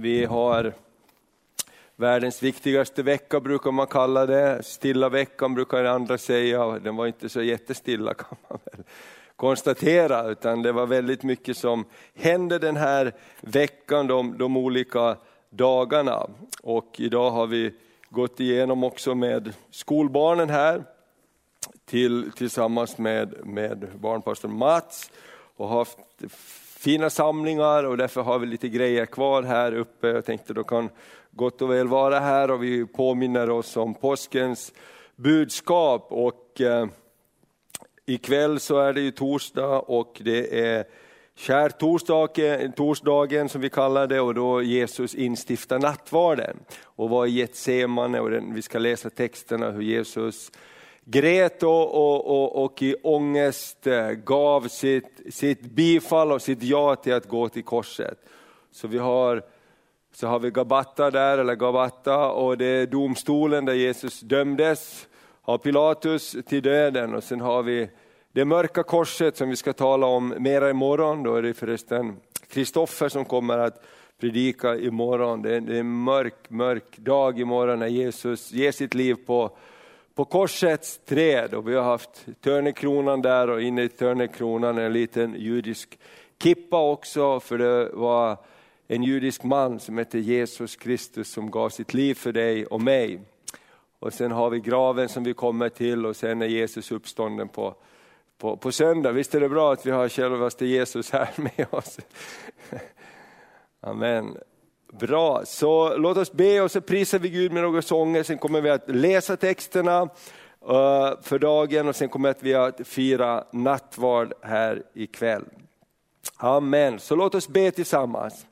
Vi har världens viktigaste vecka brukar man kalla det. Stilla veckan brukar andra säga. Den var inte så jättestilla kan man väl konstatera, utan det var väldigt mycket som hände den här veckan, de, de olika dagarna. Och idag har vi gått igenom också med skolbarnen här, till, tillsammans med, med barnpastor Mats och haft fina samlingar och därför har vi lite grejer kvar här uppe. Jag tänkte då kan gott och väl vara här och vi påminner oss om påskens budskap. Och eh, ikväll så är det ju torsdag och det är skärtorsdagen torsdagen som vi kallar det och då Jesus instiftar nattvarden och var i Getsemane och den, vi ska läsa texterna hur Jesus grät och, och, och, och, i ångest eh, gav sitt, sitt bifall och sitt ja till att gå till korset. Så vi har så har vi Gabatta där, eller Gabatta, och det är domstolen där Jesus dömdes av Pilatus till döden. Och sen har vi det mörka korset som vi ska tala om mera imorgon. Då är det förresten Kristoffer som kommer att predika imorgon. Det är, det är en mörk, mörk dag imorgon när Jesus ger sitt liv på, på korsets träd. Och vi har haft törnekronan där och inne i törnekronan en liten judisk kippa också, för det var en judisk man som hette Jesus Kristus som gav sitt liv för dig och mig. Och sen har vi graven som vi kommer till och sen är Jesus uppstånden på, på, på söndag. Visst är det bra att vi har självaste Jesus här med oss? Amen. Bra, så låt oss be och så prisar vi Gud med några sånger. Sen kommer vi att läsa texterna eh, för dagen och sen kommer vi att fira nattvard här ikväll. Amen, så låt oss be tillsammans.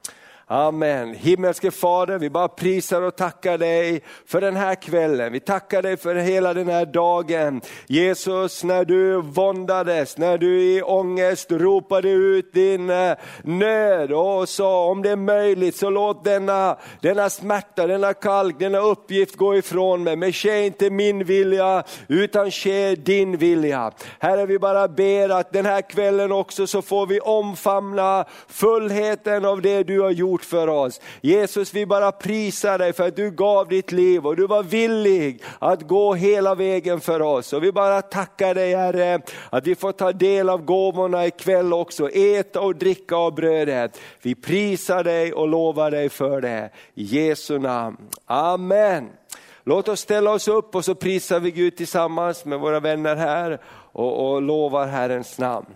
Amen. Himmelske Fader, vi bara prisar och tackar dig för den här kvällen. Vi tackar dig för hela den här dagen. Jesus, när du våndades, när du i ångest ropade ut din eh, nöd och sa om det är möjligt så låt denna, denna smärta, denna kalk, denna uppgift gå ifrån mig. Men ske inte min vilja utan ske din vilja. Herre, vi bara ber att den här kvällen också så får vi omfamna fullheten av det du har gjort gjort för oss. Jesus, vi bara prisar dig för att du gav ditt liv och du var villig att gå hela vägen för oss. Och vi bara tackar dig Herre, att vi får ta del av gåvorna ikväll också, äta och dricka av brödet. Vi prisar dig och lovar dig för det. I Jesu namn. Amen. Låt oss ställa oss upp och så prisar vi Gud tillsammans med våra vänner här och, och lovar Herrens namn.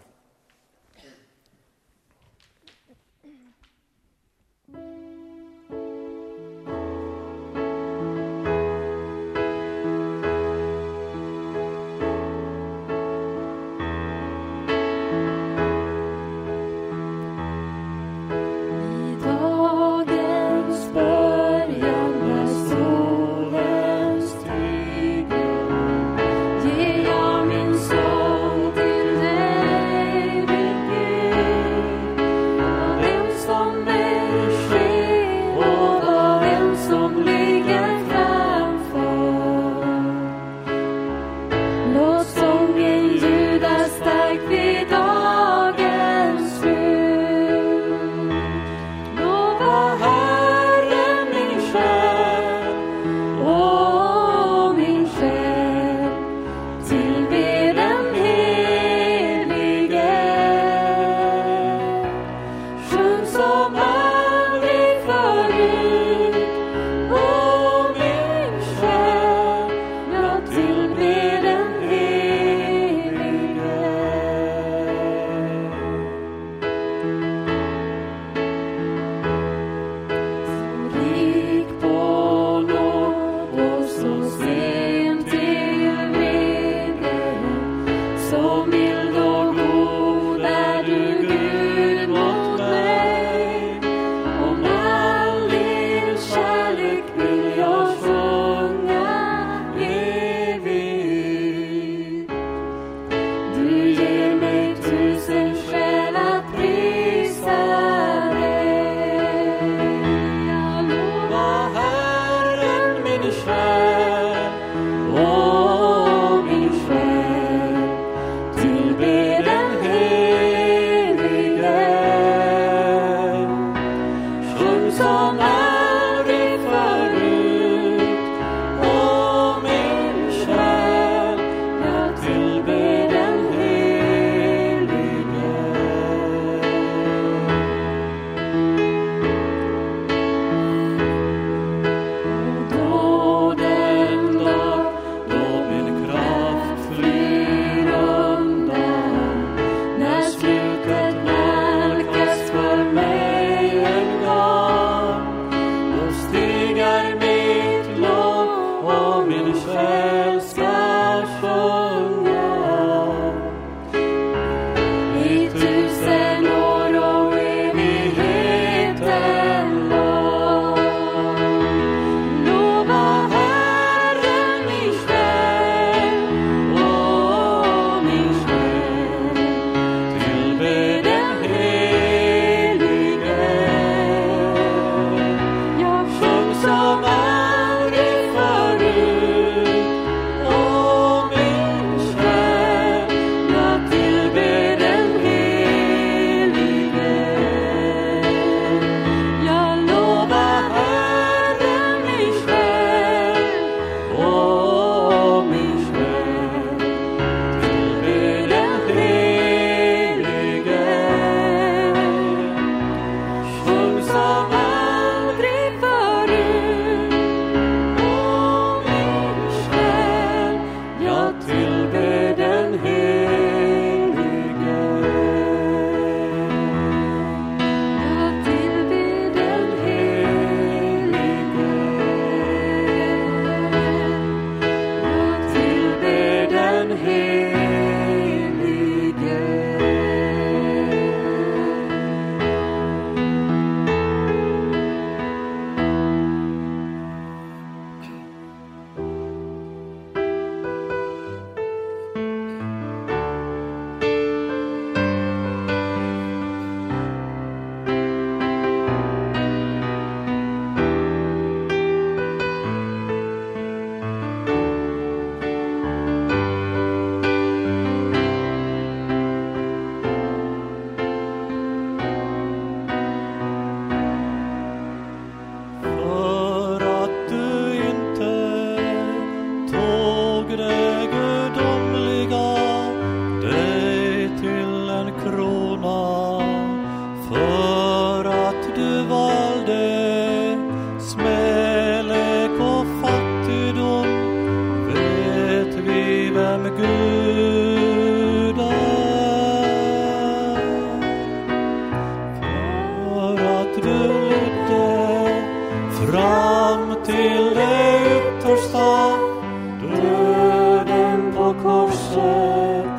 šeit,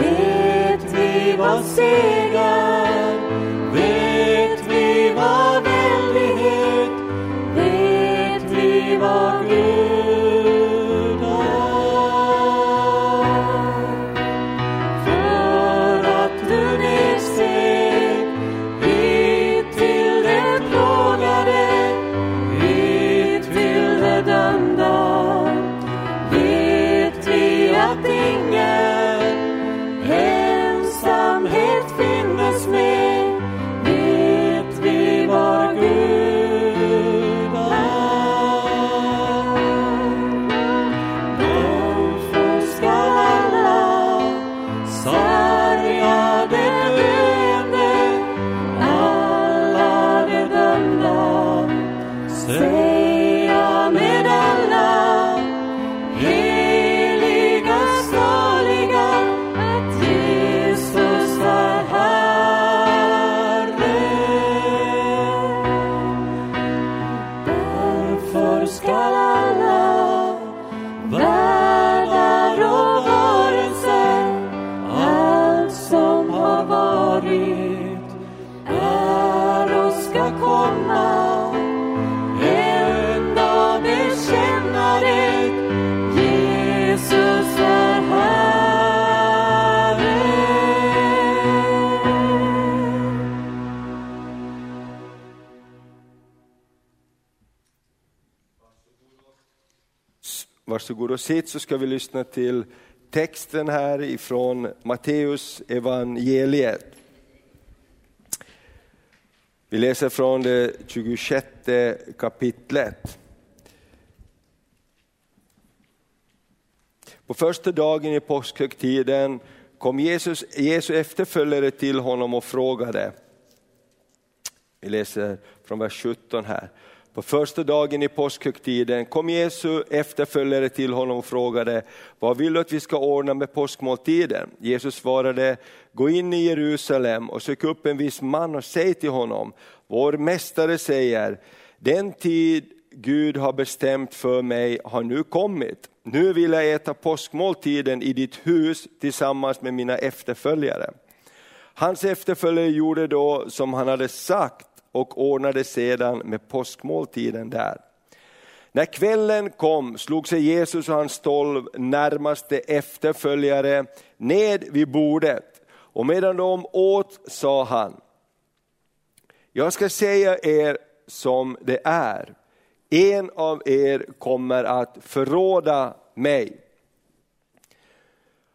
vietībā sēgā. Varsågod och sitt så ska vi lyssna till texten här ifrån Matteus evangeliet. Vi läser från det 26 kapitlet. På första dagen i påskhögtiden kom Jesus, Jesu efterföljare till honom och frågade. Vi läser från vers 17 här. På första dagen i påskhögtiden kom Jesu efterföljare till honom och frågade, vad vill du att vi ska ordna med påskmåltiden? Jesus svarade, gå in i Jerusalem och sök upp en viss man och säg till honom, vår mästare säger, den tid Gud har bestämt för mig har nu kommit. Nu vill jag äta påskmåltiden i ditt hus tillsammans med mina efterföljare. Hans efterföljare gjorde då som han hade sagt och ordnade sedan med påskmåltiden där. När kvällen kom slog sig Jesus och hans tolv närmaste efterföljare ned vid bordet och medan de åt sa han, jag ska säga er som det är, en av er kommer att förråda mig.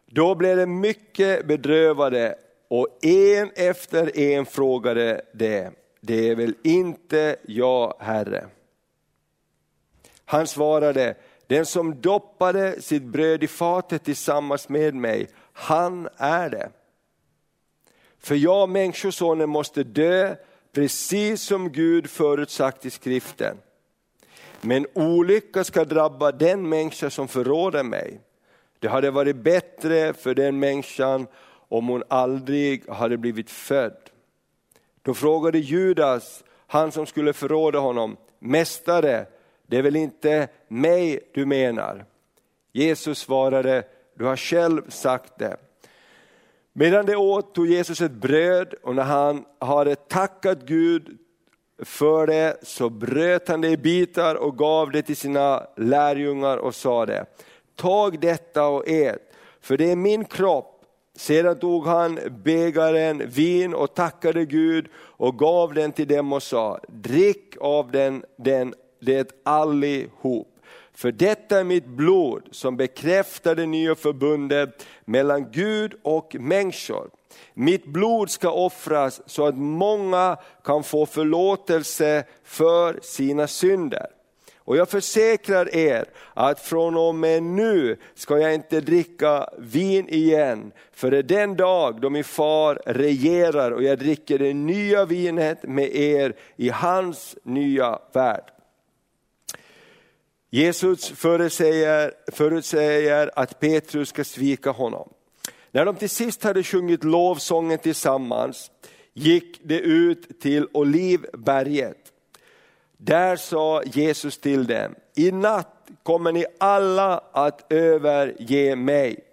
Då blev de mycket bedrövade och en efter en frågade det, det är väl inte jag, Herre? Han svarade, den som doppade sitt bröd i fatet tillsammans med mig, han är det. För jag, människosonen, måste dö precis som Gud förutsagt i skriften. Men olycka ska drabba den människa som förråder mig. Det hade varit bättre för den människan om hon aldrig hade blivit född. Då frågade Judas, han som skulle förråda honom, Mästare, det är väl inte mig du menar? Jesus svarade, du har själv sagt det. Medan de åt tog Jesus ett bröd och när han hade tackat Gud för det så bröt han det i bitar och gav det till sina lärjungar och sade. Tag detta och ät, för det är min kropp. Sedan tog han bägaren vin och tackade Gud och gav den till dem och sa, drick av den, den det allihop. För detta är mitt blod som bekräftar det nya förbundet mellan Gud och människor. Mitt blod ska offras så att många kan få förlåtelse för sina synder. Och jag försäkrar er att från och med nu ska jag inte dricka vin igen, för det är den dag då min far regerar och jag dricker det nya vinet med er i hans nya värld. Jesus förutsäger, förutsäger att Petrus ska svika honom. När de till sist hade sjungit lovsången tillsammans gick de ut till Olivberget. Där sa Jesus till dem, i natt kommer ni alla att överge mig.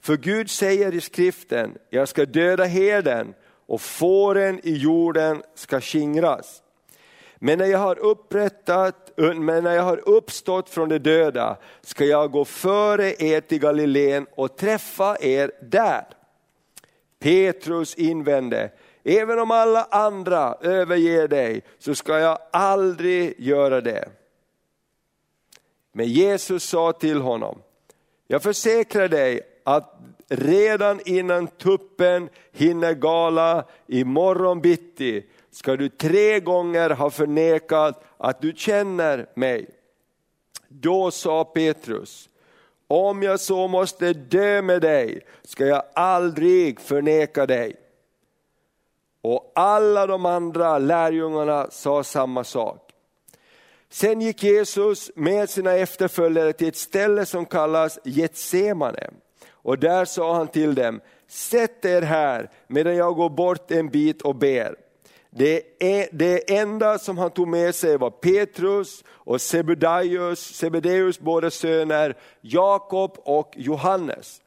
För Gud säger i skriften, jag ska döda herden och fåren i jorden ska skingras. Men när jag har upprättat, men när jag har uppstått från de döda ska jag gå före er till Galileen och träffa er där. Petrus invände, även om alla andra överger dig så ska jag aldrig göra det. Men Jesus sa till honom, jag försäkrar dig att redan innan tuppen hinner gala i bitti ska du tre gånger ha förnekat att du känner mig. Då sa Petrus, om jag så måste dö med dig ska jag aldrig förneka dig. Och alla de andra lärjungarna sa samma sak. Sen gick Jesus med sina efterföljare till ett ställe som kallas Getsemane. Och där sa han till dem, sätt er här medan jag går bort en bit och ber. Det, är, det enda som han tog med sig var Petrus och Sebedaios, Sebedeus båda söner, Jakob och Johannes.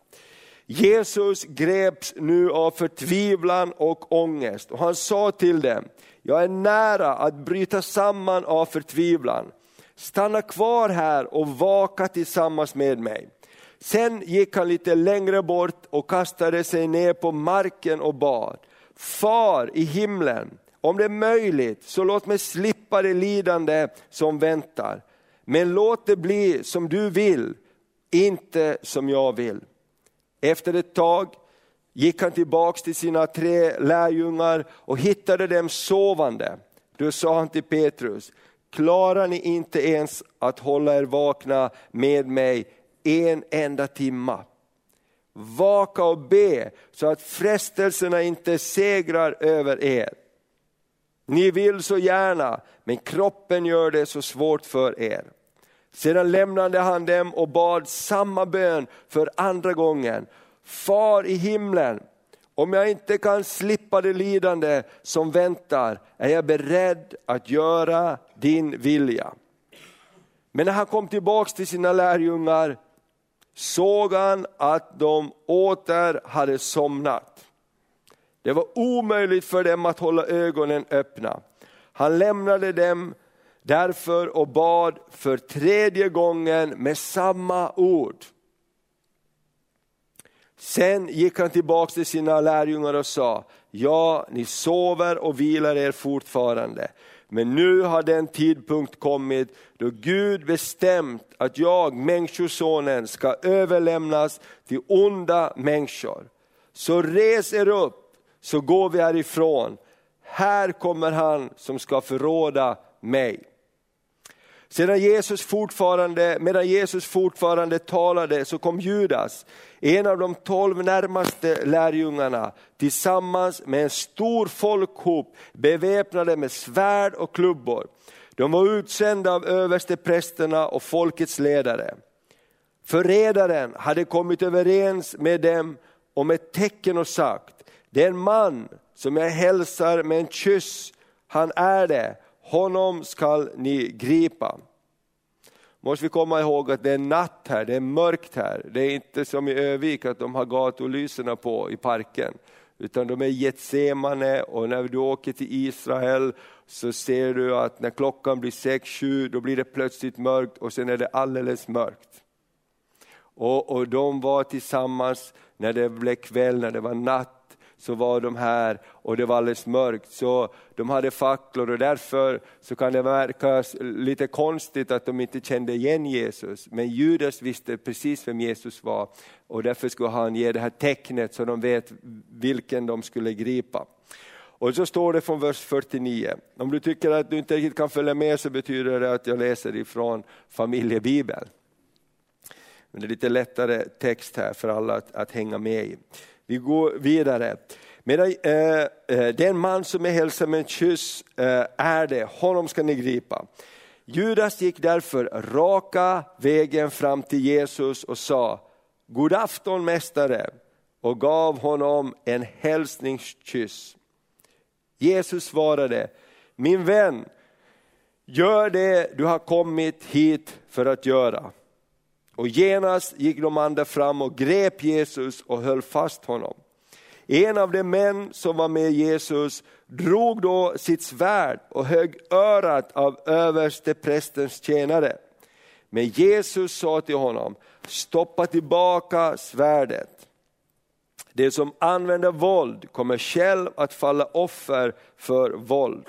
Jesus greps nu av förtvivlan och ångest och han sa till dem, jag är nära att bryta samman av förtvivlan. Stanna kvar här och vaka tillsammans med mig. Sen gick han lite längre bort och kastade sig ner på marken och bad. Far i himlen, om det är möjligt så låt mig slippa det lidande som väntar. Men låt det bli som du vill, inte som jag vill. Efter ett tag gick han tillbaks till sina tre lärjungar och hittade dem sovande. Då sa han till Petrus, klarar ni inte ens att hålla er vakna med mig en enda timma? Vaka och be så att frestelserna inte segrar över er. Ni vill så gärna, men kroppen gör det så svårt för er. Sedan lämnade han dem och bad samma bön för andra gången. Far i himlen, om jag inte kan slippa det lidande som väntar är jag beredd att göra din vilja. Men när han kom tillbaks till sina lärjungar såg han att de åter hade somnat. Det var omöjligt för dem att hålla ögonen öppna. Han lämnade dem därför och bad för tredje gången med samma ord. Sen gick han tillbaka till sina lärjungar och sa, ja ni sover och vilar er fortfarande. Men nu har den tidpunkt kommit då Gud bestämt att jag, Människosonen, ska överlämnas till onda människor. Så res er upp, så går vi härifrån. Här kommer han som ska förråda mig. Sedan Jesus fortfarande, medan Jesus fortfarande talade så kom Judas, en av de tolv närmaste lärjungarna, tillsammans med en stor folkhop beväpnade med svärd och klubbor. De var utsända av översteprästerna och folkets ledare. Förrädaren hade kommit överens med dem om ett tecken och sagt, det är en man som jag hälsar med en kyss, han är det honom skall ni gripa. Måste vi komma ihåg att det är natt här, det är mörkt här. Det är inte som i Övik att de har gatulyserna på i parken. Utan de är Getsemane och när du åker till Israel så ser du att när klockan blir sex, sju, då blir det plötsligt mörkt och sen är det alldeles mörkt. Och, och de var tillsammans när det blev kväll, när det var natt så var de här och det var alldeles mörkt. Så de hade facklor och därför så kan det verka lite konstigt att de inte kände igen Jesus. Men Judas visste precis vem Jesus var och därför skulle han ge det här tecknet så de vet vilken de skulle gripa. Och så står det från vers 49. Om du tycker att du inte riktigt kan följa med så betyder det att jag läser ifrån familjebibeln. Men det är lite lättare text här för alla att, att hänga med i. Vi går vidare. Medan, eh, eh den man som är hälsad med en kyss eh, är det, honom ska ni gripa. Judas gick därför raka vägen fram till Jesus och sa, God afton mästare, och gav honom en hälsningskyss. Jesus svarade, min vän, Gör det du har kommit hit för att göra. Och genast gick de andra fram och grep Jesus och höll fast honom. En av de män som var med Jesus drog då sitt svärd och högg örat av överste prästens tjänare. Men Jesus sa till honom, stoppa tillbaka svärdet. Det som använder våld kommer själv att falla offer för våld.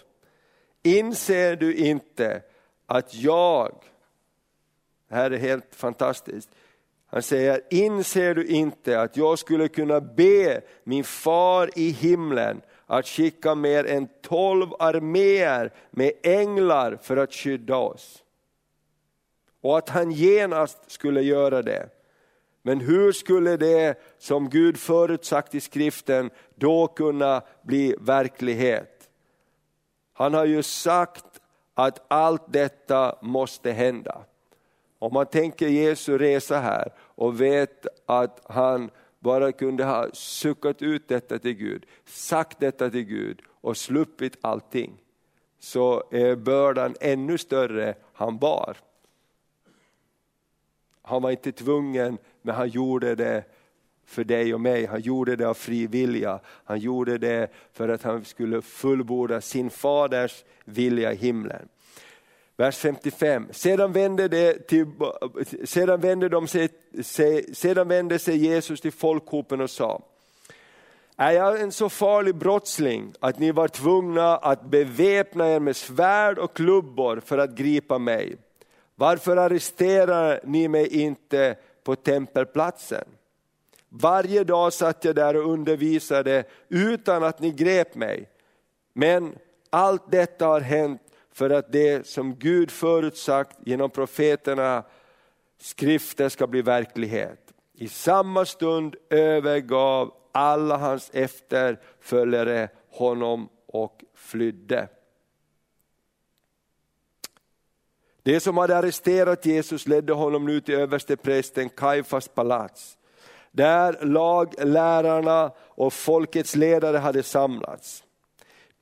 Inser du inte att jag, det här är helt fantastiskt, han säger, inser du inte att jag skulle kunna be min far i himlen att skicka mer än tolv arméer med änglar för att skydda oss? Och att han genast skulle göra det. Men hur skulle det som Gud förutsagt i skriften då kunna bli verklighet? Han har ju sagt att allt detta måste hända. Om man tänker Jesu resa här och vet att han bara kunde ha suckat ut detta till Gud, sagt detta till Gud och sluppit allting, så är bördan ännu större han bar. Han var inte tvungen, men han gjorde det för dig och mig. Han gjorde det av fri vilja. Han gjorde det för att han skulle fullborda sin faders vilja i himlen. Vers 55. Sedan vände, det till, sedan vände, de sig, sedan vände sig Jesus till folkhopen och sa, är jag en så farlig brottsling att ni var tvungna att beväpna er med svärd och klubbor för att gripa mig? Varför arresterar ni mig inte på tempelplatsen? Varje dag satt jag där och undervisade utan att ni grep mig. Men allt detta har hänt för att det som Gud förutsagt genom profeterna skrifter ska bli verklighet. I samma stund övergav alla hans efterföljare honom och flydde. Det som hade arresterat Jesus ledde honom nu till översteprästen Kajfas palats. Där laglärarna och folkets ledare hade samlats.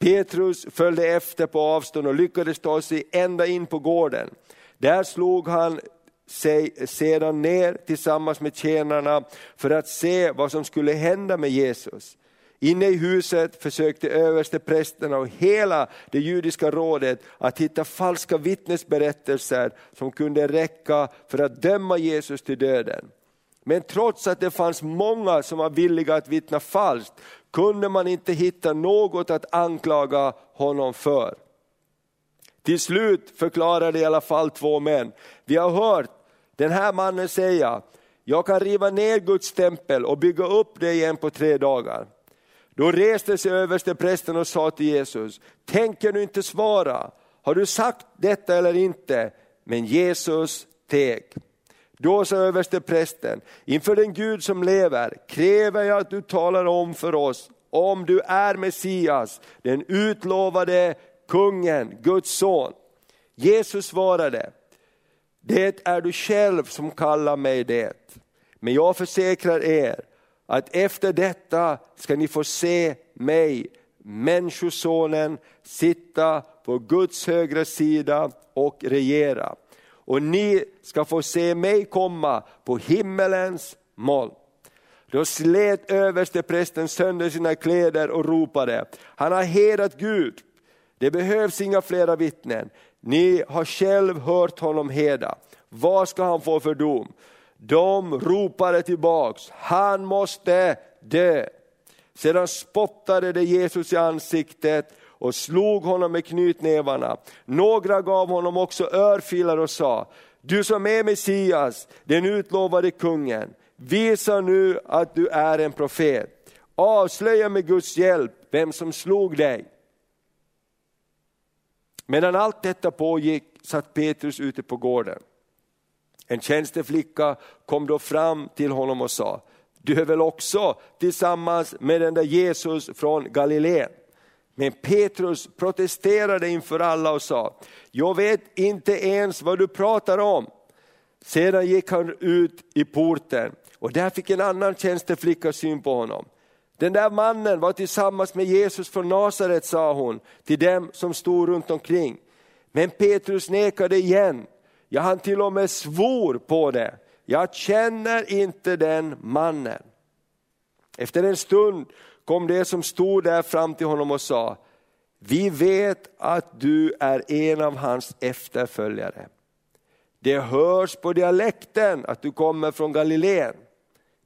Petrus följde efter på avstånd och lyckades ta sig ända in på gården. Där slog han sig sedan ner tillsammans med tjänarna för att se vad som skulle hända med Jesus. Inne i huset försökte översteprästerna och hela det judiska rådet att hitta falska vittnesberättelser som kunde räcka för att döma Jesus till döden. Men trots att det fanns många som var villiga att vittna falskt kunde man inte hitta något att anklaga honom för. Till slut förklarade i alla fall två män, vi har hört den här mannen säga, jag kan riva ner Guds tempel och bygga upp det igen på tre dagar. Då reste sig översteprästen och sa till Jesus, tänker du inte svara? Har du sagt detta eller inte? Men Jesus teg. Då sa översteprästen, inför den Gud som lever kräver jag att du talar om för oss om du är Messias, den utlovade kungen, Guds son. Jesus svarade, det är du själv som kallar mig det. Men jag försäkrar er att efter detta ska ni få se mig, Människosonen, sitta på Guds högra sida och regera. Och ni ska få se mig komma på himmelens moln. Då slet översteprästen sönder sina kläder och ropade, han har hedrat Gud. Det behövs inga flera vittnen. Ni har själv hört honom heda. Vad ska han få för dom? De ropade tillbaks, han måste dö. Sedan spottade de Jesus i ansiktet och slog honom med knytnävarna. Några gav honom också örfilar och sa, du som är Messias, den utlovade kungen, visa nu att du är en profet. Avslöja med Guds hjälp vem som slog dig. Medan allt detta pågick satt Petrus ute på gården. En tjänsteflicka kom då fram till honom och sa, du är väl också tillsammans med den där Jesus från Galileen? Men Petrus protesterade inför alla och sa, jag vet inte ens vad du pratar om. Sedan gick han ut i porten och där fick en annan tjänsteflicka syn på honom. Den där mannen var tillsammans med Jesus från Nasaret, sa hon till dem som stod runt omkring. Men Petrus nekade igen. Ja, han till och med svor på det. Jag känner inte den mannen. Efter en stund kom det som stod där fram till honom och sa, vi vet att du är en av hans efterföljare. Det hörs på dialekten att du kommer från Galileen.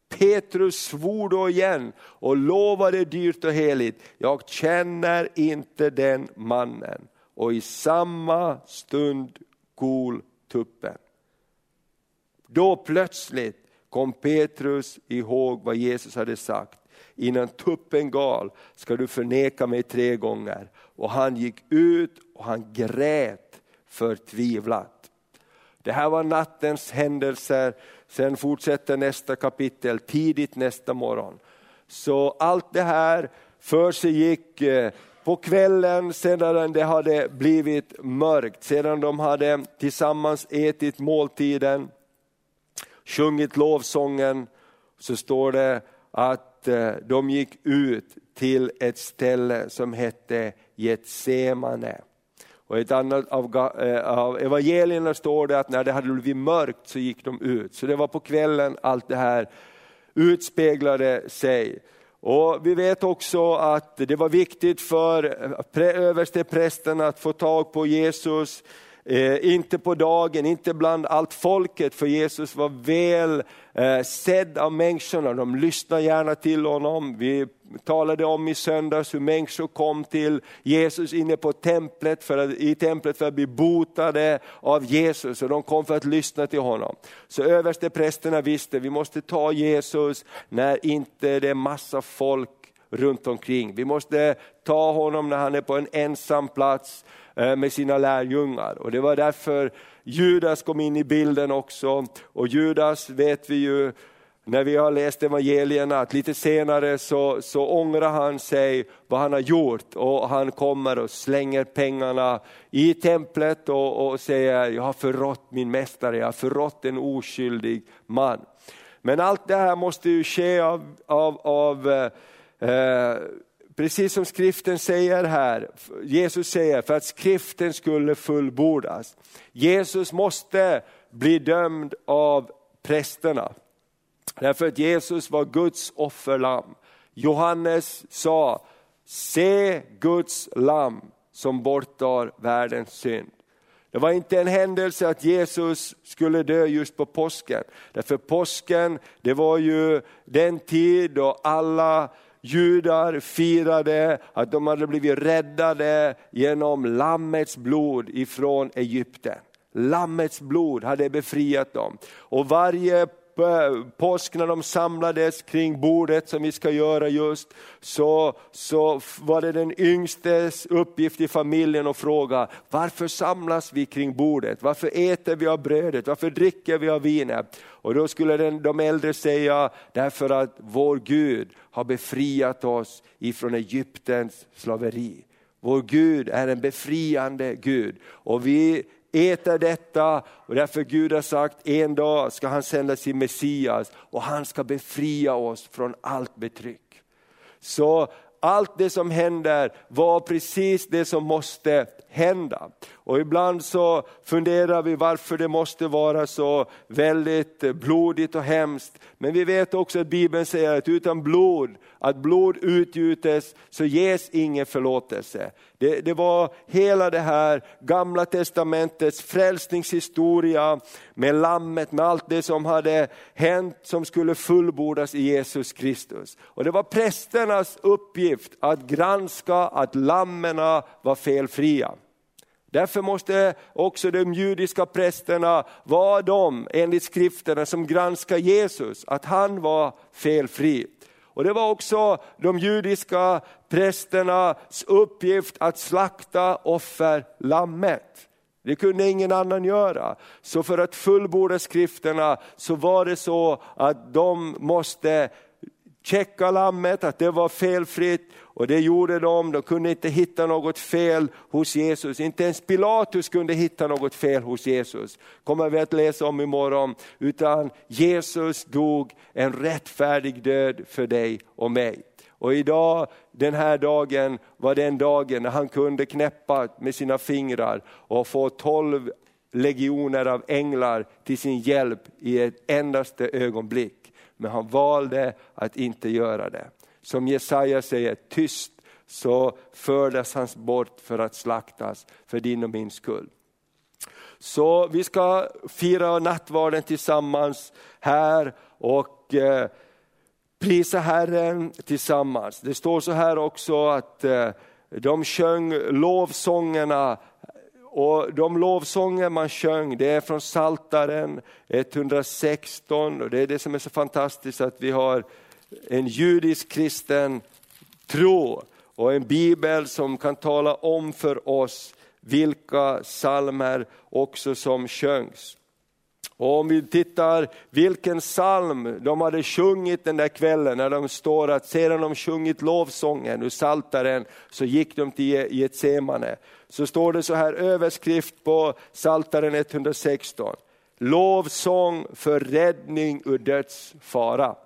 Petrus svor då igen och lovade dyrt och heligt, jag känner inte den mannen. Och i samma stund gol tuppen. Då plötsligt kom Petrus ihåg vad Jesus hade sagt. Innan tuppen gal ska du förneka mig tre gånger. Och han gick ut och han grät förtvivlat. Det här var nattens händelser, sen fortsätter nästa kapitel tidigt nästa morgon. Så allt det här för sig gick eh, på kvällen sedan det hade blivit mörkt, sedan de hade tillsammans ätit måltiden, sjungit lovsången, så står det att de gick ut till ett ställe som hette Getsemane. Och ett annat av, eh, av evangelierna står det att när det hade blivit mörkt så gick de ut. Så det var på kvällen allt det här utspeglade sig. Och Vi vet också att det var viktigt för översteprästen att få tag på Jesus Eh, inte på dagen, inte bland allt folket, för Jesus var väl eh, sedd av människorna. De lyssnade gärna till honom. Vi talade om i söndags hur människor kom till Jesus inne på templet för att, i templet för att bli botade av Jesus. Och de kom för att lyssna till honom. Så översteprästerna visste, att vi måste ta Jesus när inte det är massa folk runt omkring. Vi måste ta honom när han är på en ensam plats Eh, med sina lärjungar. Och det var därför Judas kom in i bilden också. Och Judas vet vi ju, när vi har läst evangelierna, att lite senare så, så ångrar han sig vad han har gjort och han kommer och slänger pengarna i templet och, och säger, jag har förrått min mästare, jag har förrått en oskyldig man. Men allt det här måste ju ske av, av, av eh, eh Precis som skriften säger här, Jesus säger för att skriften skulle fullbordas. Jesus måste bli dömd av prästerna. Därför att Jesus var Guds offerlamm. Johannes sa, se Guds lamm som borttar världens synd. Det var inte en händelse att Jesus skulle dö just på påsken. Därför påsken, det var ju den tid då alla judar firade att de hade blivit räddade genom Lammets blod ifrån Egypten. Lammets blod hade befriat dem. Och varje Eh, påsk när de samlades kring bordet som vi ska göra just, så, så var det den yngstes uppgift i familjen att fråga, varför samlas vi kring bordet? Varför äter vi av brödet? Varför dricker vi av vinet? Och då skulle den, de äldre säga, därför att vår Gud har befriat oss ifrån Egyptens slaveri. Vår Gud är en befriande Gud och vi äter detta och därför Gud har sagt en dag ska han sända sin Messias och han ska befria oss från allt betryck. Så allt det som händer var precis det som måste hända. Och ibland så funderar vi varför det måste vara så väldigt blodigt och hemskt. Men vi vet också att Bibeln säger att utan blod, att blod utgjutes så ges ingen förlåtelse. Det, det var hela det här gamla testamentets frälsningshistoria med lammet, med allt det som hade hänt som skulle fullbordas i Jesus Kristus. Och det var prästernas uppgift att granska att lammen var felfria. Därför måste också de judiska prästerna vara de, enligt skrifterna, som granskar Jesus, att han var felfri. Och det var också de judiska prästernas uppgift att slakta offerlammet. Det kunde ingen annan göra. Så för att fullborda skrifterna så var det så att de måste checka lammet, att det var felfritt och det gjorde de, de kunde inte hitta något fel hos Jesus. Inte ens Pilatus kunde hitta något fel hos Jesus. kommer vi att läsa om imorgon. Utan Jesus dog en rättfärdig död för dig och mig. Och idag, den här dagen, var den dagen när han kunde knäppa med sina fingrar och få tolv legioner av änglar till sin hjälp i ett endaste ögonblick. Men han valde att inte göra det. Som Jesaja säger, tyst så fördes han bort för att slaktas för din och min skull. Så vi ska fira nattvarden tillsammans här och eh, prisa Herren tillsammans. Det står så här också att eh, de sjöng lovsångerna och de lovsånger man sjöng, det är från Saltaren 116 och det är det som är så fantastiskt att vi har en judisk kristen tro och en bibel som kan tala om för oss vilka salmer också som sjöngs. Och om vi tittar vilken psalm de hade sjungit den där kvällen när de står att sedan de sjungit lovsången ur Saltaren så gick de till Getsemane. Så står det så här överskrift på Saltaren 116. Lovsång för räddning ur dödsfara.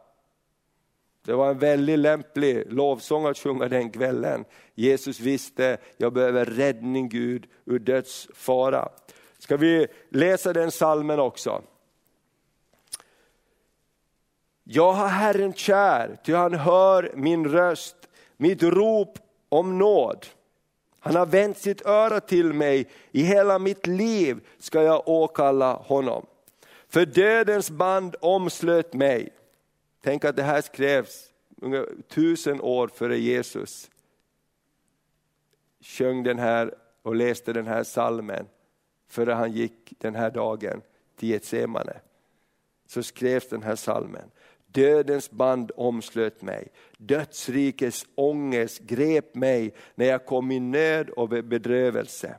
Det var en väldigt lämplig lovsång att sjunga den kvällen. Jesus visste, jag behöver räddning Gud ur dödsfara. Ska vi läsa den salmen också? Jag har Herren kär, ty han hör min röst, mitt rop om nåd. Han har vänt sitt öra till mig, i hela mitt liv ska jag åkalla honom. För dödens band omslöt mig. Tänk att det här skrevs tusen år före Jesus sjöng den här och läste den här salmen före han gick den här dagen till Getsemane. Så skrevs den här salmen. Dödens band omslöt mig, dödsrikets ångest grep mig när jag kom i nöd och bedrövelse.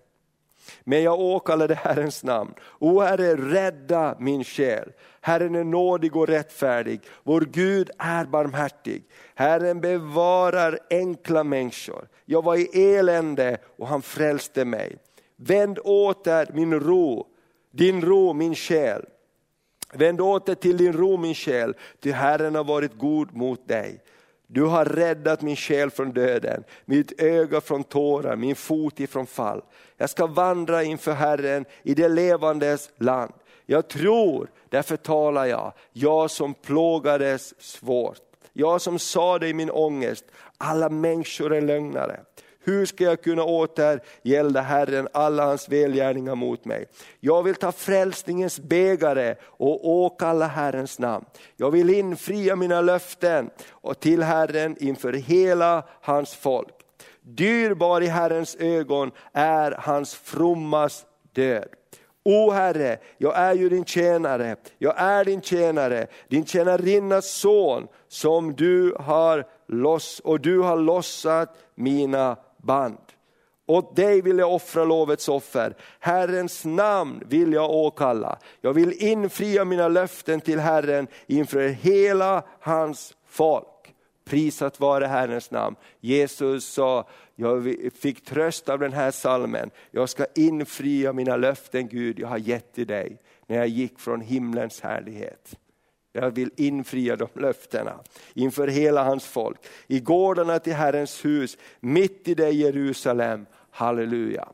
Men jag åkallade Herrens namn. O Herre, rädda min själ. Herren är nådig och rättfärdig. Vår Gud är barmhärtig. Herren bevarar enkla människor. Jag var i elände och han frälste mig. Vänd åter min ro, din ro min själ. Vänd åter till din ro min själ, ty Herren har varit god mot dig. Du har räddat min själ från döden, mitt öga från tårar, min fot ifrån fall. Jag ska vandra inför Herren i det levandes land. Jag tror, därför talar jag, jag som plågades svårt. Jag som sade i min ångest, alla människor är lögnare. Hur ska jag kunna återgälda Herren alla hans välgärningar mot mig? Jag vill ta frälsningens bägare och åkalla Herrens namn. Jag vill infria mina löften och till Herren inför hela hans folk. Dyrbar i Herrens ögon är hans frommas död. O Herre, jag är ju din tjänare, jag är din tjänare, din tjänarinnas son som du har loss och du har lossat mina band. Åt dig vill jag offra lovets offer, Herrens namn vill jag åkalla. Jag vill infria mina löften till Herren inför hela hans folk. Prisat vare Herrens namn. Jesus sa, jag fick tröst av den här salmen. Jag ska infria mina löften Gud jag har gett till dig när jag gick från himlens härlighet. Jag vill infria de löftena inför hela hans folk. I gårdarna till Herrens hus, mitt i det Jerusalem. Halleluja.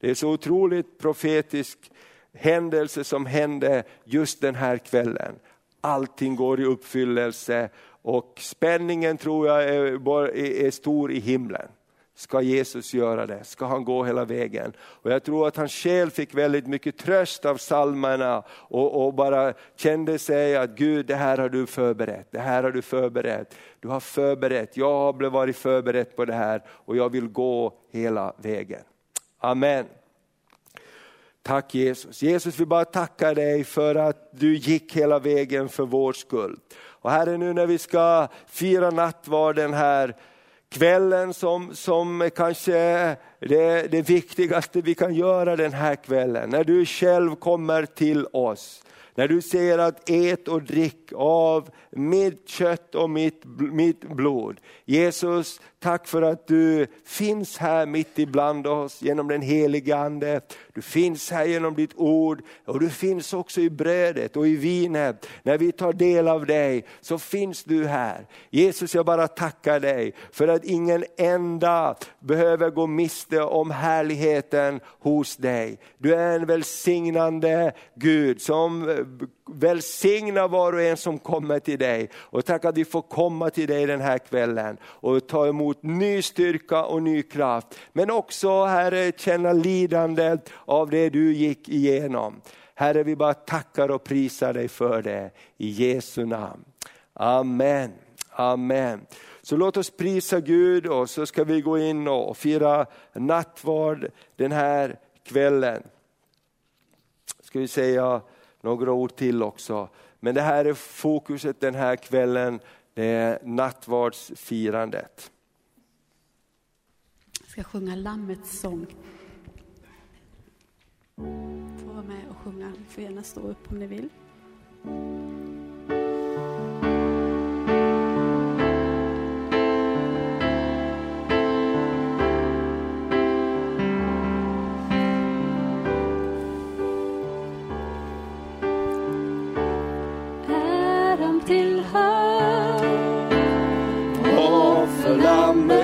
Det är så otroligt profetisk händelse som hände just den här kvällen. Allting går i uppfyllelse och spänningen tror jag är, är stor i himlen. Ska Jesus göra det? Ska han gå hela vägen? Och Jag tror att hans själ fick väldigt mycket tröst av salmerna och, och, bara kände sig att Gud, det här har du förberett, det här har du förberett. Du har förberett, jag har varit förberett på det här och jag vill gå hela vägen. Amen. Tack Jesus. Jesus vi bara tacka dig för att du gick hela vägen för vår skull. Och Herre nu när vi ska fira nattvarden här kvällen som, som kanske det, det viktigaste vi kan göra den här kvällen, när du själv kommer till oss, när du säger att ät och drick av mitt kött och mitt, mitt blod. Jesus, tack för att du finns här mitt ibland oss genom den helige Ande. Du finns här genom ditt ord och du finns också i brödet och i vinet. När vi tar del av dig så finns du här. Jesus, jag bara tackar dig för att ingen enda behöver gå miste om härligheten hos dig. Du är en välsignande Gud som eh, välsignar var och en som kommer till dig. Och tack att vi får komma till dig den här kvällen och ta emot ny styrka och ny kraft. Men också Herre, känna lidandet av det du gick igenom. Herre, vi bara tackar och prisar dig för det i Jesu namn. Amen. Amen. Så låt oss prisa Gud och så ska vi gå in och fira nattvard den här kvällen. Ska vi säga några ord till också. Men det här är fokuset den här kvällen, det är nattvardsfirandet. Jag ska sjunga Lammets sång. Få vara med och sjunga, ni får gärna stå upp om ni vill. Offerlammet,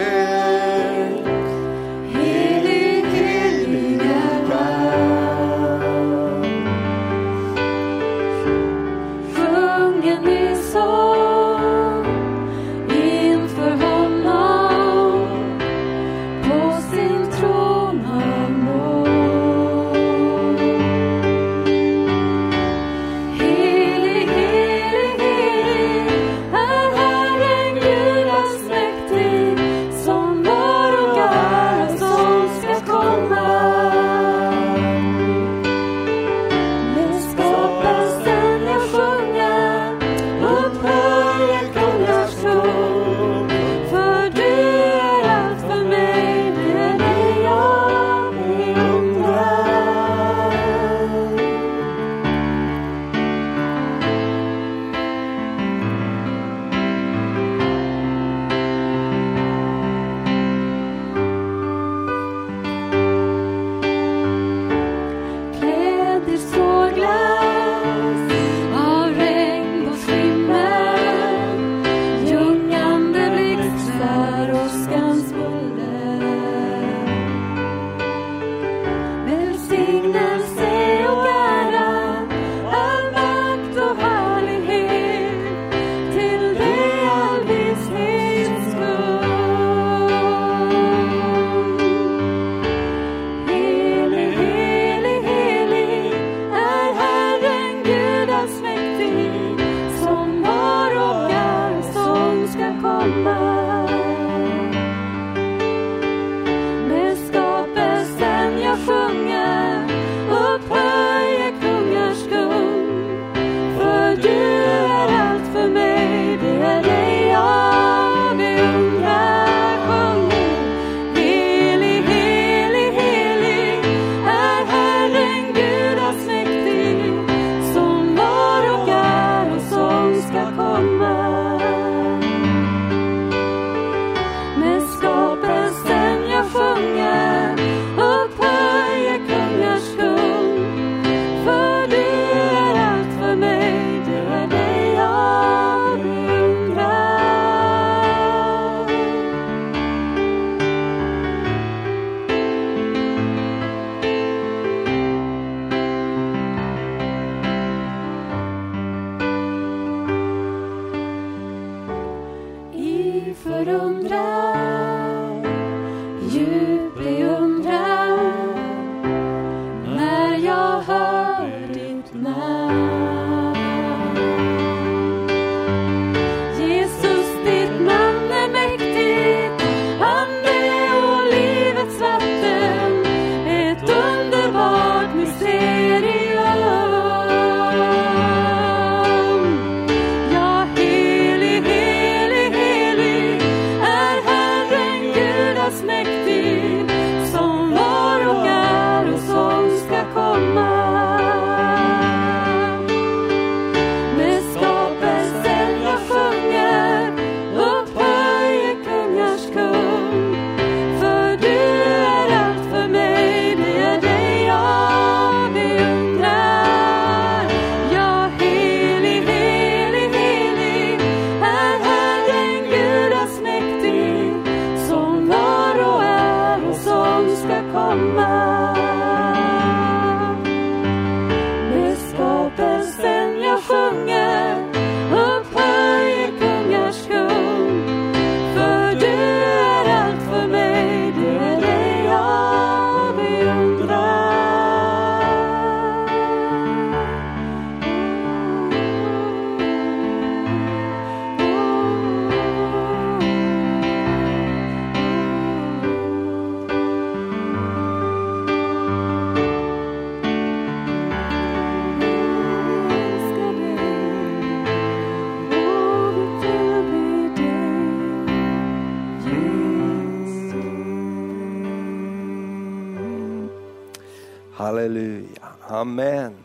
Halleluja, amen.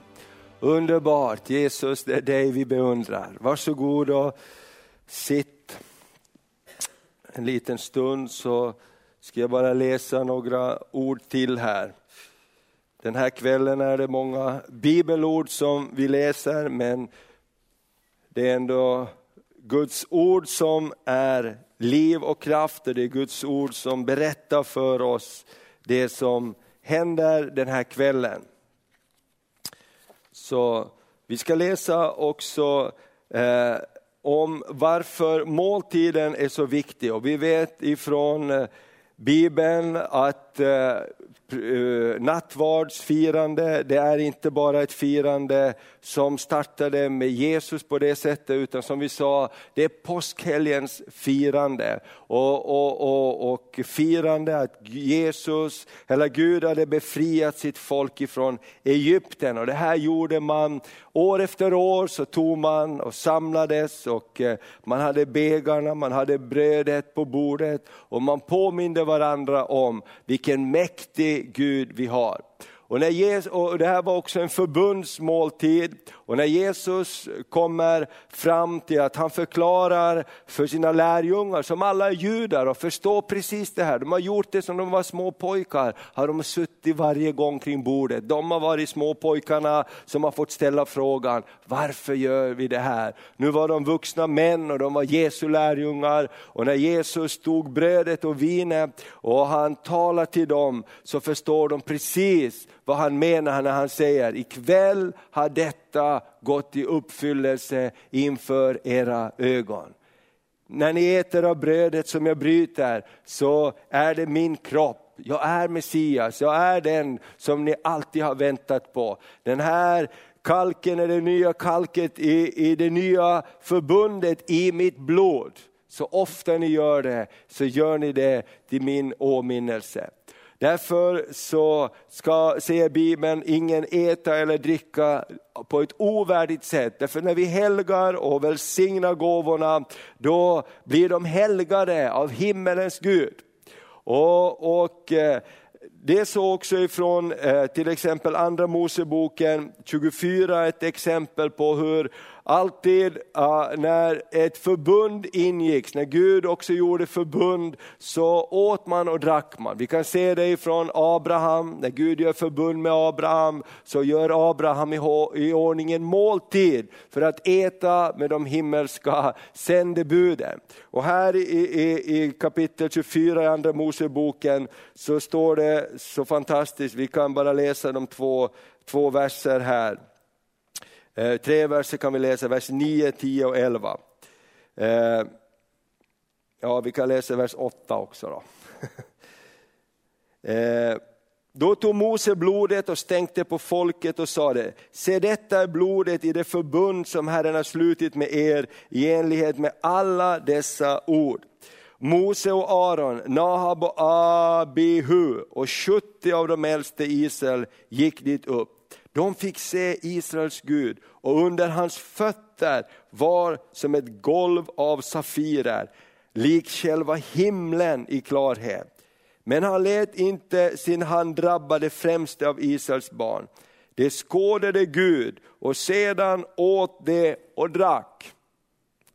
Underbart, Jesus det är dig vi beundrar. Varsågod och sitt en liten stund så ska jag bara läsa några ord till här. Den här kvällen är det många bibelord som vi läser men det är ändå Guds ord som är liv och kraft och det är Guds ord som berättar för oss det som händer den här kvällen. Så vi ska läsa också eh, om varför måltiden är så viktig och vi vet ifrån eh, Bibeln att eh, Eh, nattvardsfirande, det är inte bara ett firande som startade med Jesus på det sättet, utan som vi sa, det är påskhelgens firande. Och, och, och, och firande att Jesus, eller Gud hade befriat sitt folk ifrån Egypten. Och det här gjorde man år efter år, så tog man och samlades och eh, man hade bägarna, man hade brödet på bordet och man påminde varandra om vilken mäktig Gud vi har. Och, när Jesus, och det här var också en förbundsmåltid. Och när Jesus kommer fram till att han förklarar för sina lärjungar, som alla är judar och förstår precis det här. De har gjort det som de var små pojkar, har de suttit varje gång kring bordet. De har varit små pojkarna som har fått ställa frågan, varför gör vi det här? Nu var de vuxna män och de var Jesu lärjungar. Och när Jesus tog brödet och vinet och han talade till dem så förstår de precis vad han menar när han säger, ikväll har detta gått i uppfyllelse inför era ögon. När ni äter av brödet som jag bryter så är det min kropp. Jag är Messias, jag är den som ni alltid har väntat på. Den här kalken är det nya kalket i, i det nya förbundet i mitt blod. Så ofta ni gör det så gör ni det till min åminnelse. Därför så ska, säger Bibeln, ingen äta eller dricka på ett ovärdigt sätt. Därför när vi helgar och välsignar gåvorna, då blir de helgade av himmelens Gud. Och, och eh, det är så också ifrån eh, till exempel andra Moseboken 24, ett exempel på hur alltid uh, när ett förbund ingicks, när Gud också gjorde förbund, så åt man och drack man. Vi kan se det ifrån Abraham, när Gud gör förbund med Abraham, så gör Abraham i, i ordning en måltid för att äta med de himmelska sändebuden. Och här i, i, i kapitel 24 i andra Moseboken så står det så fantastiskt, vi kan bara läsa de två, två verser här. Eh, tre verser kan vi läsa, vers 9, 10 och 11. Eh, ja, vi kan läsa vers 8 också. Då. Eh, då tog Mose blodet och stänkte på folket och sade, se detta är blodet i det förbund som Herren har slutit med er i enlighet med alla dessa ord. Mose och Aron, Nahab och Abihu och 70 av de äldste Israel gick dit upp. De fick se Israels Gud och under hans fötter var som ett golv av safirer, likt själva himlen i klarhet. Men han lät inte sin hand drabba det främste av Israels barn. Det skådade Gud och sedan åt det och drack.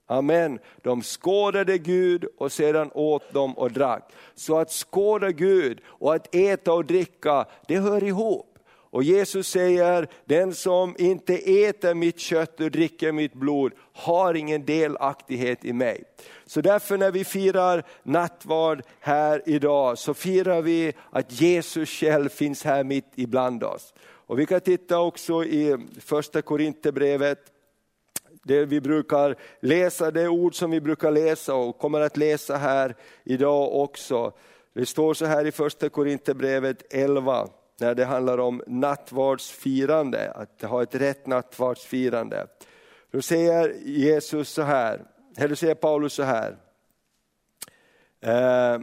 Amen. De skådade Gud och sedan åt de och drack. Så att skåda Gud och att äta och dricka, det hör ihop. Och Jesus säger, den som inte äter mitt kött och dricker mitt blod har ingen delaktighet i mig. Så därför när vi firar nattvard här idag så firar vi att Jesus själv finns här mitt ibland oss. Och vi kan titta också i första Korinthierbrevet, det vi brukar läsa, det ord som vi brukar läsa och kommer att läsa här idag också. Det står så här i första Korinthierbrevet 11 när det handlar om nattvardsfirande, att ha ett rätt nattvardsfirande. Då säger Jesus så här, eller säger Paulus så här. Eh,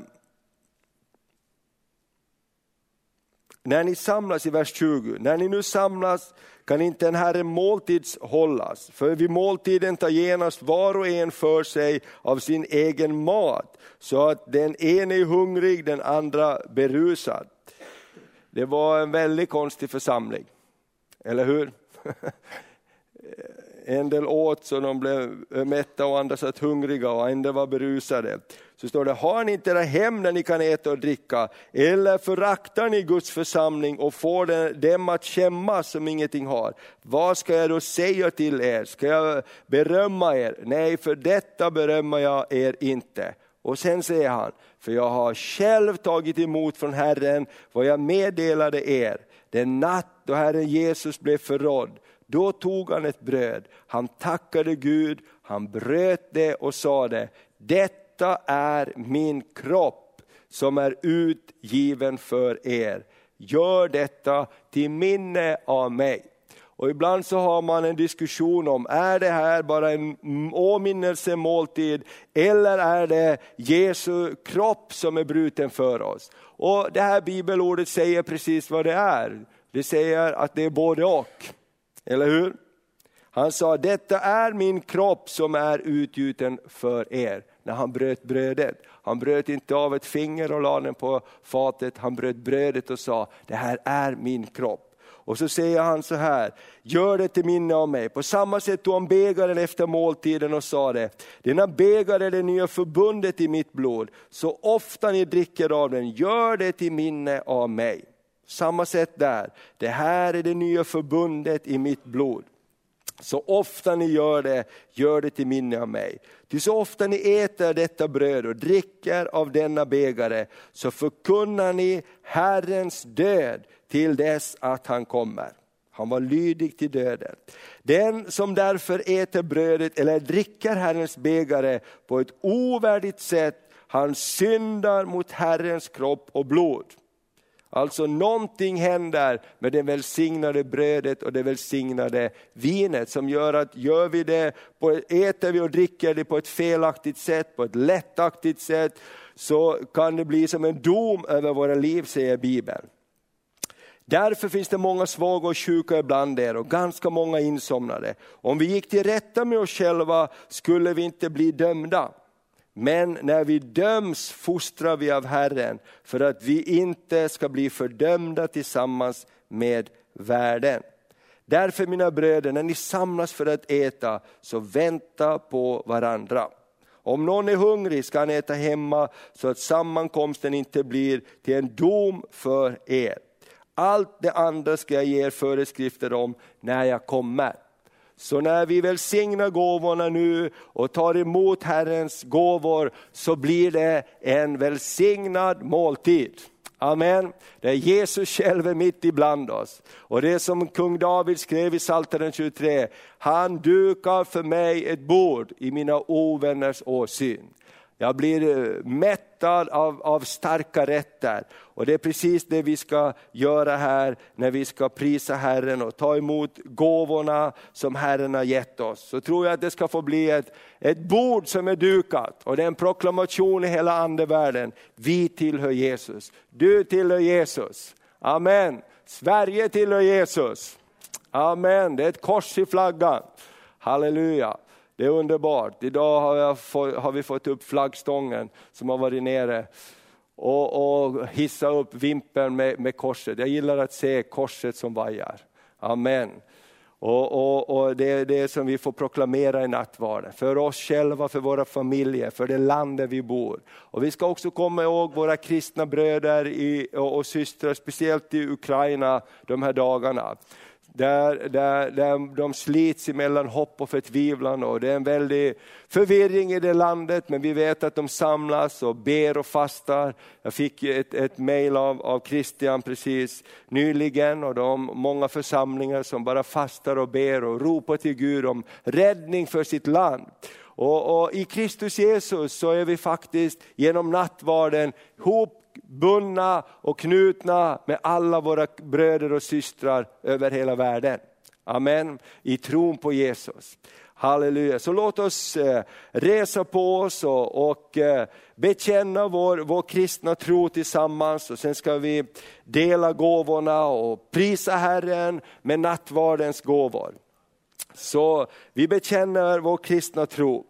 när ni samlas i vers 20, när ni nu samlas kan inte en Herre måltids hållas, för vid måltiden tar genast var och en för sig av sin egen mat, så att den ene är hungrig, den andra berusad. Det var en väldigt konstig församling, eller hur? En del åt så de blev mätta och andra satt hungriga och andra var berusade. Så står det, har ni inte era hem där ni kan äta och dricka? Eller föraktar ni Guds församling och får dem att skämmas som ingenting har? Vad ska jag då säga till er? Ska jag berömma er? Nej, för detta berömmer jag er inte. Och sen säger han, för jag har själv tagit emot från Herren vad jag meddelade er. Den natt då Herren Jesus blev förrådd, då tog han ett bröd, han tackade Gud, han bröt det och sade, detta är min kropp som är utgiven för er. Gör detta till minne av mig. Och ibland så har man en diskussion om, är det här bara en åminnelsemåltid eller är det Jesu kropp som är bruten för oss? Och det här bibelordet säger precis vad det är. Det säger att det är både och. Eller hur? Han sa, detta är min kropp som är utgjuten för er. När han bröt brödet. Han bröt inte av ett finger och lade den på fatet, han bröt brödet och sa, det här är min kropp. Och så säger han så här, gör det till minne av mig. På samma sätt tog han bägaren efter måltiden och sa det, denna bägare är det nya förbundet i mitt blod. Så ofta ni dricker av den, gör det till minne av mig. Samma sätt där, det här är det nya förbundet i mitt blod. Så ofta ni gör det, gör det till minne av mig. Ty så ofta ni äter detta bröd och dricker av denna bägare, så förkunnar ni Herrens död till dess att han kommer. Han var lydig till döden. Den som därför äter brödet eller dricker Herrens bägare på ett ovärdigt sätt, han syndar mot Herrens kropp och blod. Alltså någonting händer med det välsignade brödet och det välsignade vinet som gör att gör vi det, på, äter vi och dricker det på ett felaktigt sätt, på ett lättaktigt sätt, så kan det bli som en dom över våra liv, säger Bibeln. Därför finns det många svaga och sjuka ibland er och ganska många insomnade. Om vi gick till rätta med oss själva skulle vi inte bli dömda. Men när vi döms fostrar vi av Herren för att vi inte ska bli fördömda tillsammans med världen. Därför mina bröder, när ni samlas för att äta, så vänta på varandra. Om någon är hungrig ska han äta hemma så att sammankomsten inte blir till en dom för er. Allt det andra ska jag ge er föreskrifter om när jag kommer. Så när vi välsignar gåvorna nu och tar emot Herrens gåvor så blir det en välsignad måltid. Amen. Det är Jesus själv är mitt ibland oss. Och det som kung David skrev i Psaltaren 23, han dukar för mig ett bord i mina ovänners åsyn. Jag blir eh, mätt mättad av, av starka rätter. Och det är precis det vi ska göra här när vi ska prisa Herren och ta emot gåvorna som Herren har gett oss. Så tror jag att det ska få bli ett, ett bord som är dukat och det är en proklamation i hela andevärlden. Vi tillhör Jesus, du tillhör Jesus. Amen. Sverige tillhör Jesus. Amen, det är ett kors i flaggan. Halleluja. Det är underbart. Idag har, fått, har, vi fått upp flaggstången som har varit nere och, och hissa upp vimpeln med, med korset. Jag gillar att se korset som vajar. Amen. Och, och, och, Det är det som vi får proklamera i nattvarden, för oss själva, för våra familjer, för det land där vi bor. Och Vi ska också komma ihåg våra kristna bröder i, och, och systrar, speciellt i Ukraina de här dagarna där, där, där de slits emellan hopp och förtvivlan och det är en väldig förvirring i det landet men vi vet att de samlas och ber och fastar. Jag fick ett, ett mejl av, av Christian precis nyligen och de många församlingar som bara fastar och ber och ropar till Gud om räddning för sitt land. Och, och, I Kristus Jesus så är vi faktiskt genom nattvarden ihop bundna och knutna med alla våra bröder och systrar över hela världen. Amen, i tron på Jesus. Halleluja, så låt oss eh, resa på oss och, och eh, bekänna vår, vår kristna tro tillsammans och sen ska vi dela gåvorna och prisa Herren med nattvardens gåvor. Så vi bekänner vår kristna tro.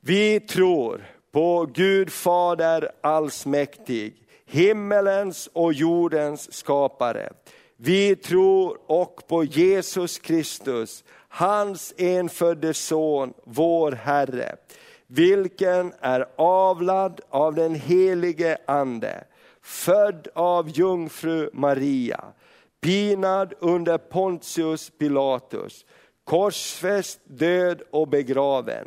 Vi tror på Gud Fader allsmäktig, himmelens och jordens skapare. Vi tror och på Jesus Kristus, hans enfödde son, vår Herre, vilken är avlad av den helige Ande, född av jungfru Maria, pinad under Pontius Pilatus, korsfäst, död och begraven,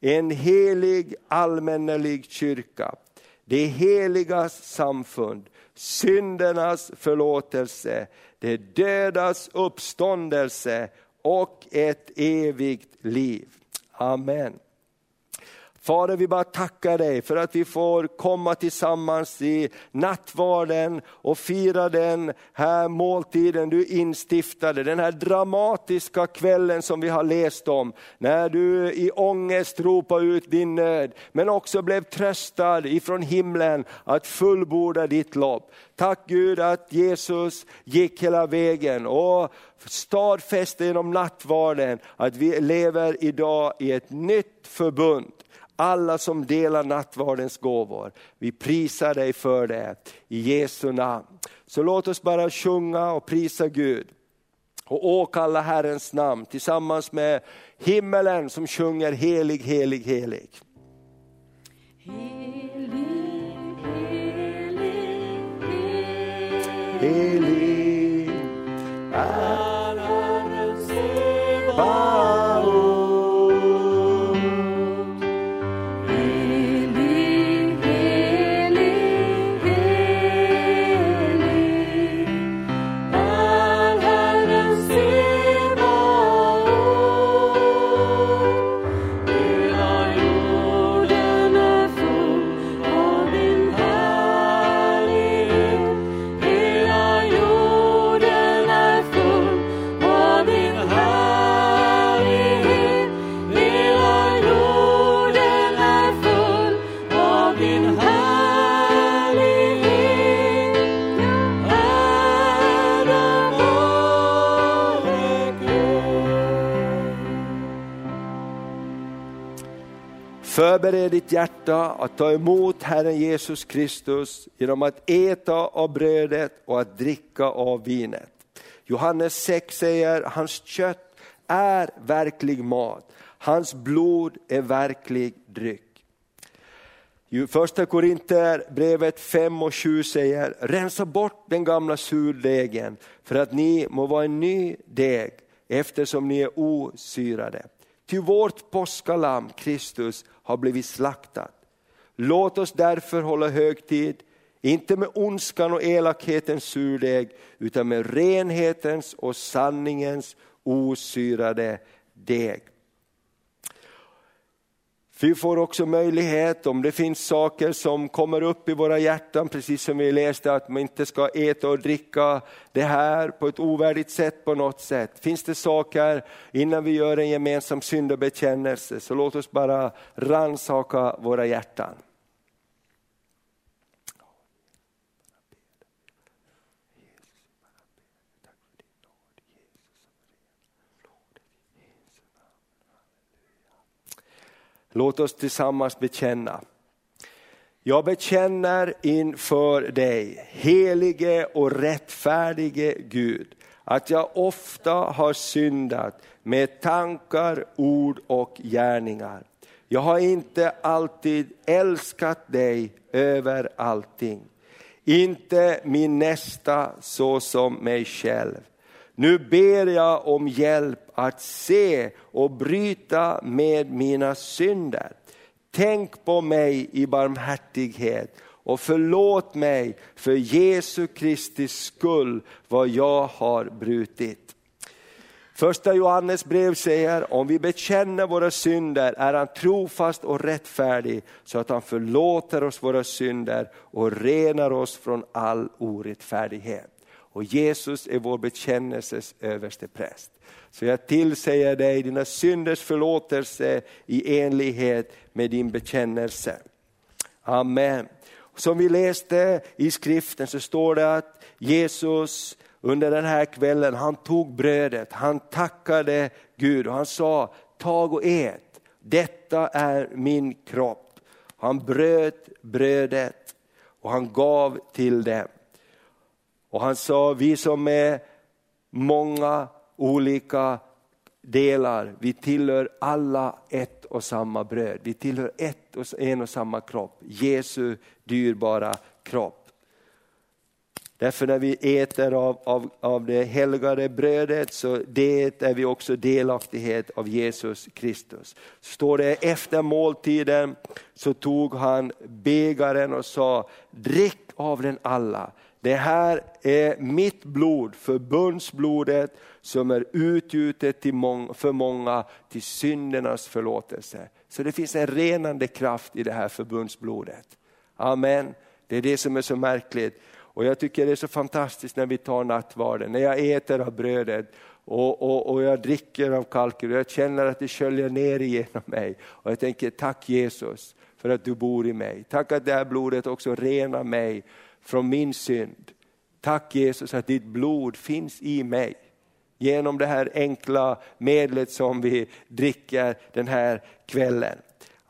en helig allmännelig kyrka, det heligas samfund, syndernas förlåtelse, det dödas uppståndelse och ett evigt liv. Amen. Fader, vi bara tackar dig för att vi får komma tillsammans i nattvarden och fira den här måltiden du instiftade, den här dramatiska kvällen som vi har läst om, när du i ångest ropade ut din nöd, men också blev tröstad ifrån himlen att fullborda ditt lopp. Tack Gud att Jesus gick hela vägen och stadfäste genom nattvarden att vi lever idag i ett nytt förbund alla som delar nattvardens gåvor. Vi prisar dig för det i Jesu namn. Så låt oss bara sjunga och prisa Gud och åkalla Herrens namn tillsammans med himmelen som sjunger helig, helig, helig. Helig är Herren Förbered ditt hjärta att ta emot Herren Jesus Kristus genom att äta av brödet och att dricka av vinet. Johannes 6 säger, hans kött är verklig mat, hans blod är verklig dryck. Första Korinter brevet 5 och 7 säger, rensa bort den gamla surdegen för att ni må vara en ny deg eftersom ni är osyrade. Ty vårt påskalamm Kristus har blivit slaktat. Låt oss därför hålla högtid, inte med ondskan och elakhetens surdeg, utan med renhetens och sanningens osyrade deg. Vi får också möjlighet, om det finns saker som kommer upp i våra hjärtan, precis som vi läste att man inte ska äta och dricka det här på ett ovärdigt sätt på något sätt. Finns det saker innan vi gör en gemensam syndabekännelse, så låt oss bara rannsaka våra hjärtan. Låt oss tillsammans bekänna. Jag bekänner inför dig, helige och rättfärdige Gud, att jag ofta har syndat med tankar, ord och gärningar. Jag har inte alltid älskat dig över allting. Inte min nästa så som mig själv. Nu ber jag om hjälp att se och bryta med mina synder. Tänk på mig i barmhärtighet och förlåt mig för Jesu Kristi skull vad jag har brutit. Första Johannes brev säger, om vi bekänner våra synder är han trofast och rättfärdig så att han förlåter oss våra synder och renar oss från all orättfärdighet. Och Jesus är vår bekännelses överste präst. Så jag tillsäger dig dina synders förlåtelse i enlighet med din bekännelse. Amen. Som vi läste i skriften så står det att Jesus under den här kvällen, han tog brödet, han tackade Gud och han sa, tag och ät, detta är min kropp. Han bröt brödet och han gav till dem. Och han sa, vi som är många olika delar, vi tillhör alla ett och samma bröd. Vi tillhör ett och en och samma kropp, Jesu dyrbara kropp. Därför när vi äter av, av, av det helgade brödet så det är vi också delaktighet av Jesus Kristus. Står det efter måltiden så tog han bägaren och sa, drick av den alla. Det här är mitt blod, förbundsblodet som är utgjutet till för många till syndernas förlåtelse. Så det finns en renande kraft i det här förbundsblodet. Amen. Det är det som är så märkligt. Och jag tycker det är så fantastiskt när vi tar nattvarden, när jag äter av brödet och, och, och jag dricker av kalken och jag känner att det sköljer ner igenom mig. Och jag tänker tack Jesus för att du bor i mig. Tack att det här blodet också renar mig från min synd. Tack Jesus att ditt blod finns i mig. Genom det här enkla medlet som vi dricker den här kvällen.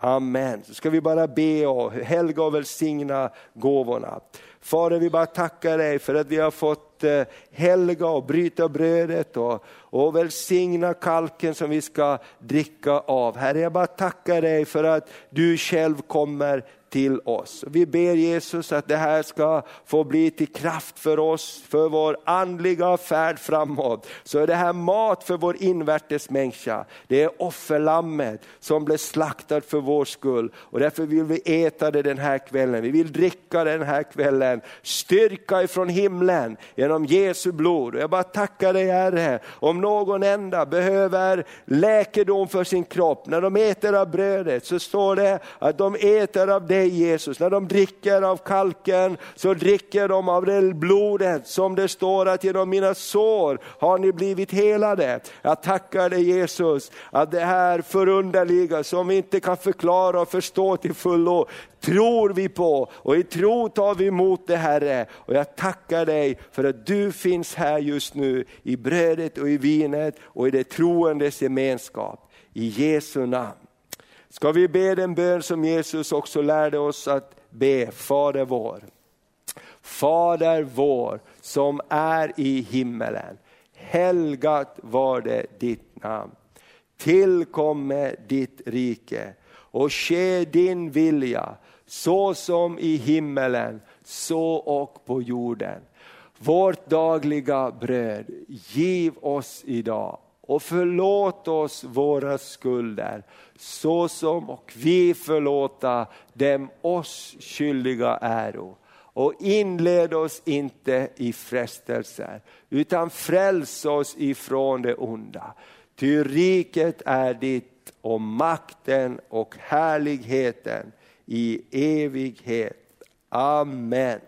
Amen. Så ska vi bara be och helga och välsigna gåvorna. Fader, vi bara tackar dig för att vi har fått eh, helga och bryta brödet och, och välsigna kalken som vi ska dricka av. Herre, jag bara tackar dig för att du själv kommer till oss. Vi ber Jesus att det här ska få bli till kraft för oss, för vår andliga färd framåt. Så är det här mat för vår invärtes människa. Det är offerlammet som blev slaktat för vår skull. Och därför vill vi äta det den här kvällen. Vi vill dricka den här kvällen. Styrka ifrån himlen genom Jesu blod. Och jag bara tackar dig Herre, om någon enda behöver läkedom för sin kropp. När de äter av brödet så står det att de äter av det dig Jesus. När de dricker av kalken så dricker de av det blodet som det står att genom mina sår har ni blivit helade. Jag tackar dig Jesus att det här förunderliga som vi inte kan förklara och förstå till fullo, tror vi på och i tro tar vi emot det Herre. Och jag tackar dig för att du finns här just nu i brödet och i vinet och i det troendes gemenskap. I Jesu namn. Ska vi be den bön som Jesus också lärde oss att be, Fader vår. Fader vår som är i himmelen. Helgat var det ditt namn. Tillkomme ditt rike och ske din vilja så som i himmelen, så och på jorden. Vårt dagliga bröd, giv oss idag och förlåt oss våra skulder så som och vi förlåta dem oss skyldiga äro. Och inled oss inte i frestelser utan fräls oss ifrån det onda. Ty riket är ditt och makten och härligheten i evighet. Amen.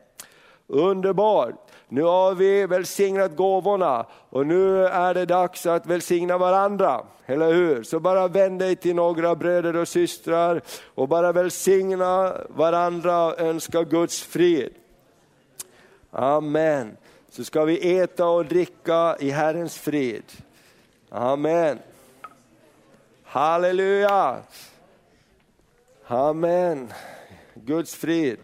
Underbart! Nu har vi välsignat gåvorna och nu är det dags att välsigna varandra, eller hur? Så bara vänd dig till några bröder och systrar och bara välsigna varandra och önska Guds frid. Amen. Så ska vi äta och dricka i Herrens frid. Amen. Halleluja. Amen. Guds frid.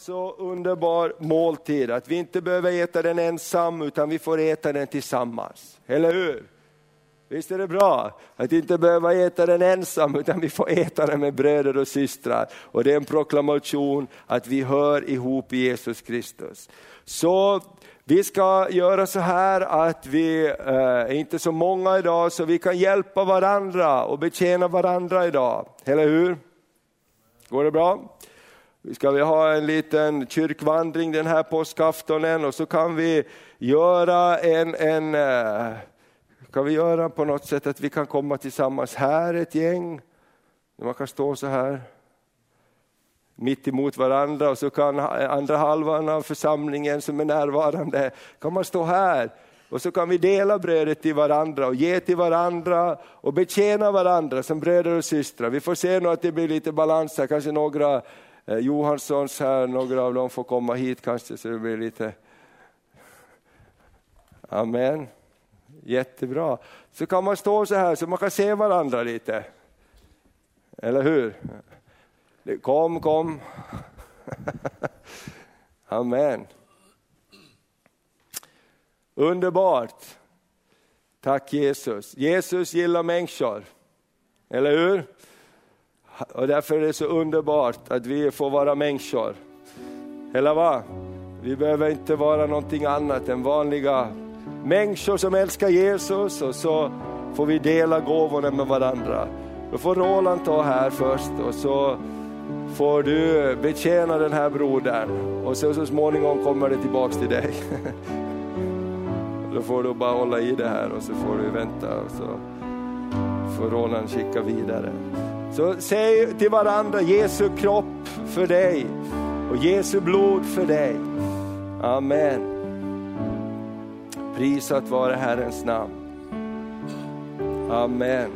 Så underbar måltid att vi inte behöver äta den ensam utan vi får äta den tillsammans. Eller hur? Visst är det bra att inte behöva äta den ensam utan vi får äta den med bröder och systrar. Och det är en proklamation att vi hör ihop i Jesus Kristus. Så vi ska göra så här att vi eh, är inte så många idag så vi kan hjälpa varandra och betjäna varandra idag. Eller hur? Går det bra? Ska vi ha en liten kyrkvandring den här påskaftonen och så kan vi göra en, en eh, kan vi göra på något sätt att vi kan komma tillsammans här ett gäng. Man kan stå så här mitt emot varandra och så kan andra halvan av församlingen som är närvarande, kan man stå här och så kan vi dela brödet till varandra och ge till varandra och betjäna varandra som bröder och systrar. Vi får se nu att det blir lite balans här, kanske några Eh, Johanssons här, några av dem får komma hit kanske så det blir lite Amen. Jättebra. Så kan man stå så här så man kan se varandra lite. Eller hur? Kom, kom. Amen. Underbart. Tack Jesus. Jesus gillar människor. Eller hur? Och därför är det så underbart att vi får vara människor. Eller vad? Vi behöver inte vara någonting annat än vanliga människor som älskar Jesus och så får vi dela gåvorna med varandra. Då får Roland ta här först och så får du betjäna den här brodern och så, så småningom kommer det tillbaks till dig. Då får du bara hålla i det här och så får du vänta och så får Roland skicka vidare. Så säg till varandra Jesu kropp för dig och Jesu blod för dig. Amen. Prisat vare Herrens namn. Amen.